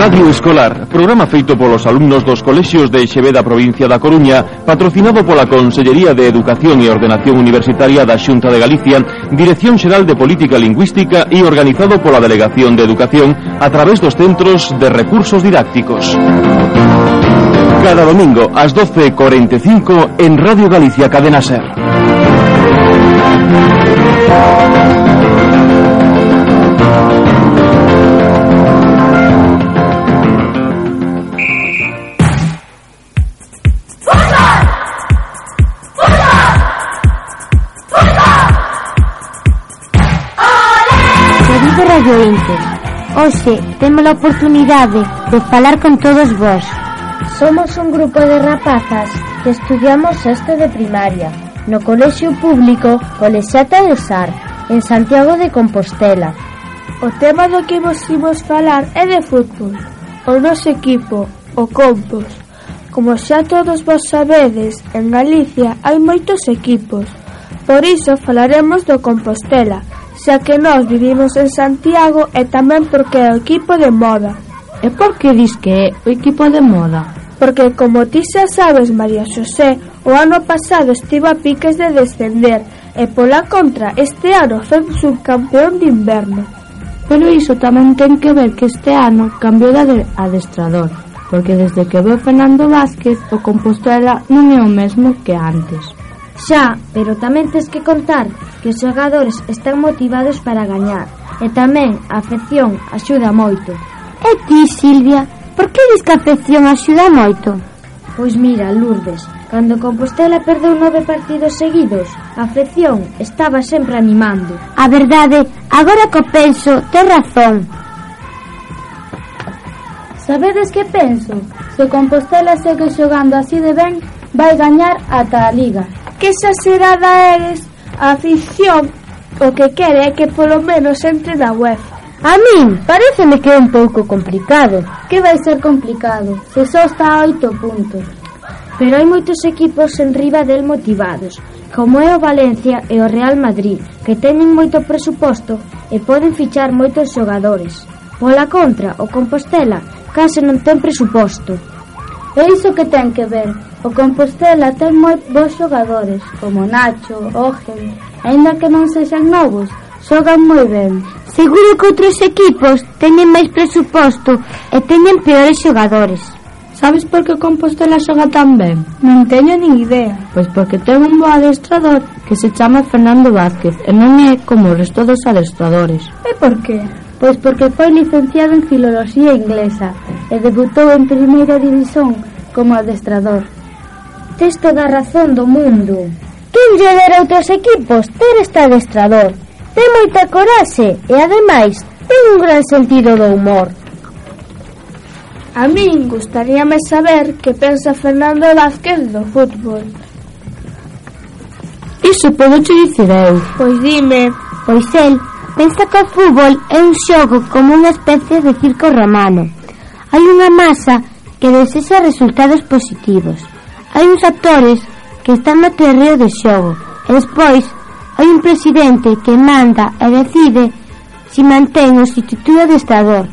Radio Escolar, programa feito polos alumnos dos colexios de Xeveda provincia da Coruña, patrocinado pola Consellería de Educación e Ordenación Universitaria da Xunta de Galicia, Dirección Xeral de Política Lingüística e organizado pola Delegación de Educación a través dos Centros de Recursos Didácticos. Cada domingo ás 12.45 en Radio Galicia Cadena Ser. Hoxe temos a oportunidade de falar con todos vós. Somos un grupo de rapazas que estudiamos sexto de primaria no Colexio Público Colexata de Sar, en Santiago de Compostela. O tema do que vos imos falar é de fútbol. O noso equipo, o Compos. Como xa todos vos sabedes, en Galicia hai moitos equipos. Por iso falaremos do Compostela, xa que nós vivimos en Santiago e tamén porque é o equipo de moda. E por que dis que é o equipo de moda? Porque, como ti xa sabes, María Xosé, o ano pasado estivo a piques de descender e pola contra este ano foi subcampeón de inverno. Pero iso tamén ten que ver que este ano cambiou de adestrador, porque desde que veo Fernando Vázquez o Compostela non é o mesmo que antes. Xa, pero tamén tes que contar que os xogadores están motivados para gañar e tamén a afección axuda moito. E ti, Silvia, por que dis que a afección axuda moito? Pois mira, Lourdes, cando Compostela perdeu nove partidos seguidos, a afección estaba sempre animando. A verdade, agora que penso, ten razón. Sabedes que penso? Se Compostela segue xogando así de ben, vai gañar ata a Liga que exagerada eres a afición o que quere é que polo menos entre na UEFA. A min pareceme que é un pouco complicado. Que vai ser complicado? Se só está a oito puntos. Pero hai moitos equipos en riba del motivados, como é o Valencia e o Real Madrid, que teñen moito presuposto e poden fichar moitos xogadores. Pola contra, o Compostela case non ten presuposto. E iso que ten que ver, o Compostela ten moi bons xogadores, como Nacho, Ogen, aínda que non sexan novos, xogan moi ben. Seguro que outros equipos teñen máis presuposto e teñen peores xogadores. Sabes por que o Compostela xoga tan ben? Non teño nin idea. Pois porque ten un bo adestrador que se chama Fernando Vázquez e non é como o resto dos adestradores. E por que? Pois porque foi licenciado en Filoloxía Inglesa e debutou en primeira división como adestrador. Tes toda a razón do mundo. Quen lle dera outros equipos ter este adestrador? Ten moita coraxe e, ademais, ten un gran sentido do humor. A min gustaríame saber que pensa Fernando Vázquez do fútbol. Iso podo che dicir eu. Pois dime. Pois el pensa que o fútbol é un xogo como unha especie de circo romano Hai unha masa que desexa resultados positivos. Hai uns actores que están no terreo de xogo e despois hai un presidente que manda e decide si mantén o instituto de estador.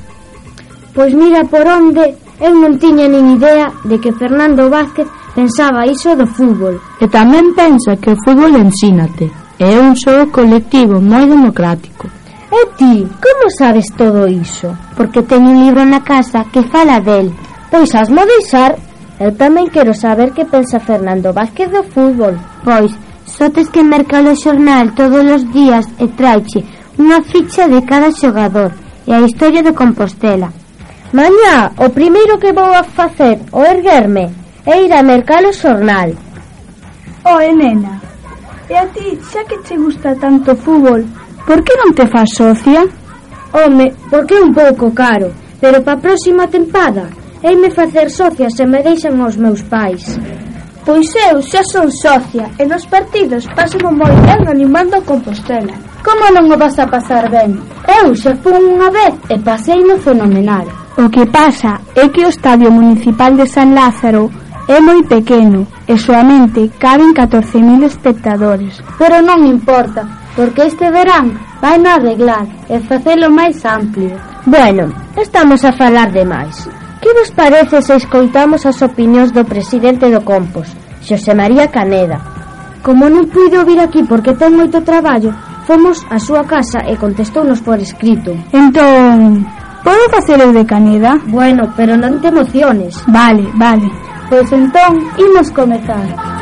Pois mira por onde eu non tiña nin idea de que Fernando Vázquez pensaba iso do fútbol. E tamén pensa que o fútbol ensínate. É un xogo colectivo moi democrático. E ti, como sabes todo iso? Porque teño un libro na casa que fala del. Pois asmo deixar. Eu tamén quero saber que pensa Fernando Vázquez do fútbol. Pois, só tes que mercar o xornal todos os días e traiche unha ficha de cada xogador e a historia de Compostela. Mañá, o primeiro que vou a facer o erguerme é ir a mercar o xornal. Oe, oh, nena, e a ti, xa que te gusta tanto o fútbol, Por que non te faz socia? Home, porque é un pouco caro, pero pa próxima tempada heime facer socia se me deixan os meus pais. Pois eu xa son socia e nos partidos pasamo moi ben animando a Compostela. Como non o vas a pasar ben? Eu xa fun unha vez e pasei no fenomenal. O que pasa é que o Estadio Municipal de San Lázaro é moi pequeno e soamente caben 14.000 espectadores. Pero non importa, porque este verán vai no arreglar e facelo máis amplio. Bueno, estamos a falar de máis. Que vos parece se escoitamos as opinións do presidente do Compos, Xosé María Caneda? Como non puido vir aquí porque ten moito traballo, fomos á súa casa e contestounos por escrito. Entón, podo facer eu de Caneda? Bueno, pero non te emociones. Vale, vale. Pois entón, imos comezar.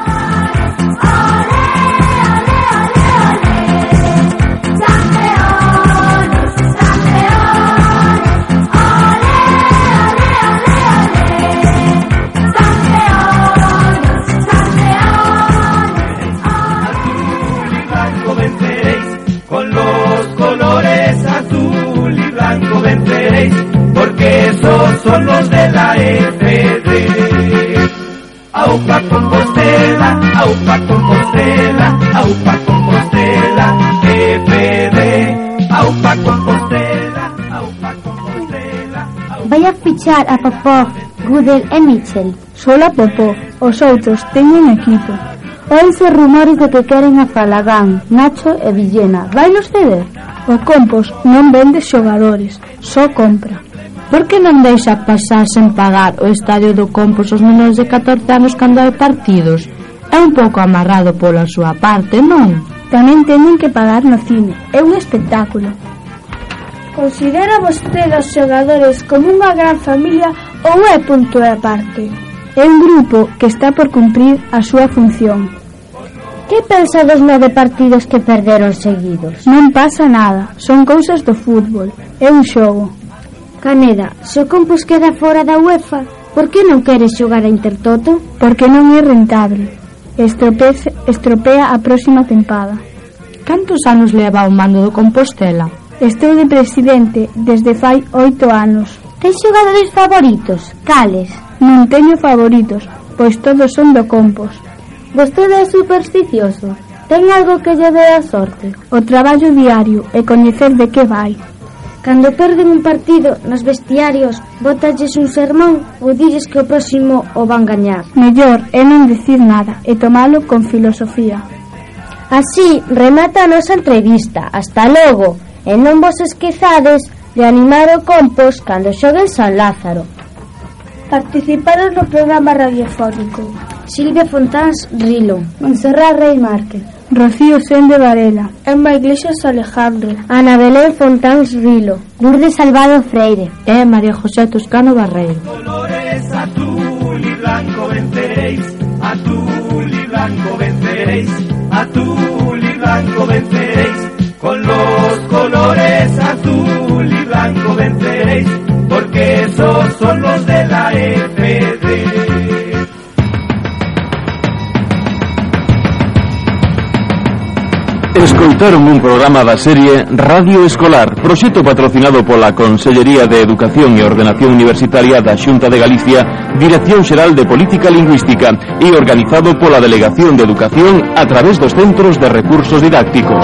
FD, porque esos son los de la FD. Aupa Compostela, Aupa Compostela, Aupa Compostela, FD, Aupa Compostela, Aupa Compostela. Vai a fichar a Popov, Gudel e Mitchell. Sola Popov, os outros teñen equipo. Oise rumores de que queren a Falagán, Nacho e Villena. Vai los ceder? O Compos non vende xogadores, só compra. Por que non deixa pasar sen pagar o estadio do Compos aos menores de 14 anos cando hai partidos? É un pouco amarrado pola súa parte, non? Tamén teñen que pagar no cine. É un espectáculo. Considera vostede os xogadores como unha gran familia ou é punto de parte? É un grupo que está por cumprir a súa función. Que pensa dos nove partidos que perderon seguidos? Non pasa nada, son cousas do fútbol, é un xogo. Caneda, se o Compos queda fora da UEFA, por que non queres xogar a Intertoto? Porque non é rentable. Estropece, estropea a próxima tempada. Cantos anos leva o mando do Compostela? Estou de presidente desde fai oito anos. Tens xogadores favoritos? Cales? Non teño favoritos, pois todos son do Compos. Vostede é supersticioso? Ten algo que lle dé a sorte? O traballo diario e coñecer de que vai. Cando perden un partido nos vestiarios, botalles un sermón ou dilles que o próximo o van gañar. Mellor é non dicir nada e tomalo con filosofía. Así remata a nosa entrevista. Hasta logo. E non vos esquezades de animar o Compos cando xoguen San Lázaro. Participaron no programa radiofónico. Silvia Fontáns Rilo, Monserrat Rey Márquez. Rocío Sende Varela, Emma Iglesias Alejandro, Ana Belén Fontáns Rilo, Lourdes Salvado Freire. É María José Toscano Barreiro. colores azul y blanco venceréis, azul y blanco venceréis, azul y blanco venceréis, con los colores azul y blanco venceréis, escoitaron un programa da serie Radio Escolar, proxecto patrocinado pola Consellería de Educación e Ordenación Universitaria da Xunta de Galicia, Dirección Xeral de Política Lingüística e organizado pola Delegación de Educación a través dos Centros de Recursos Didácticos.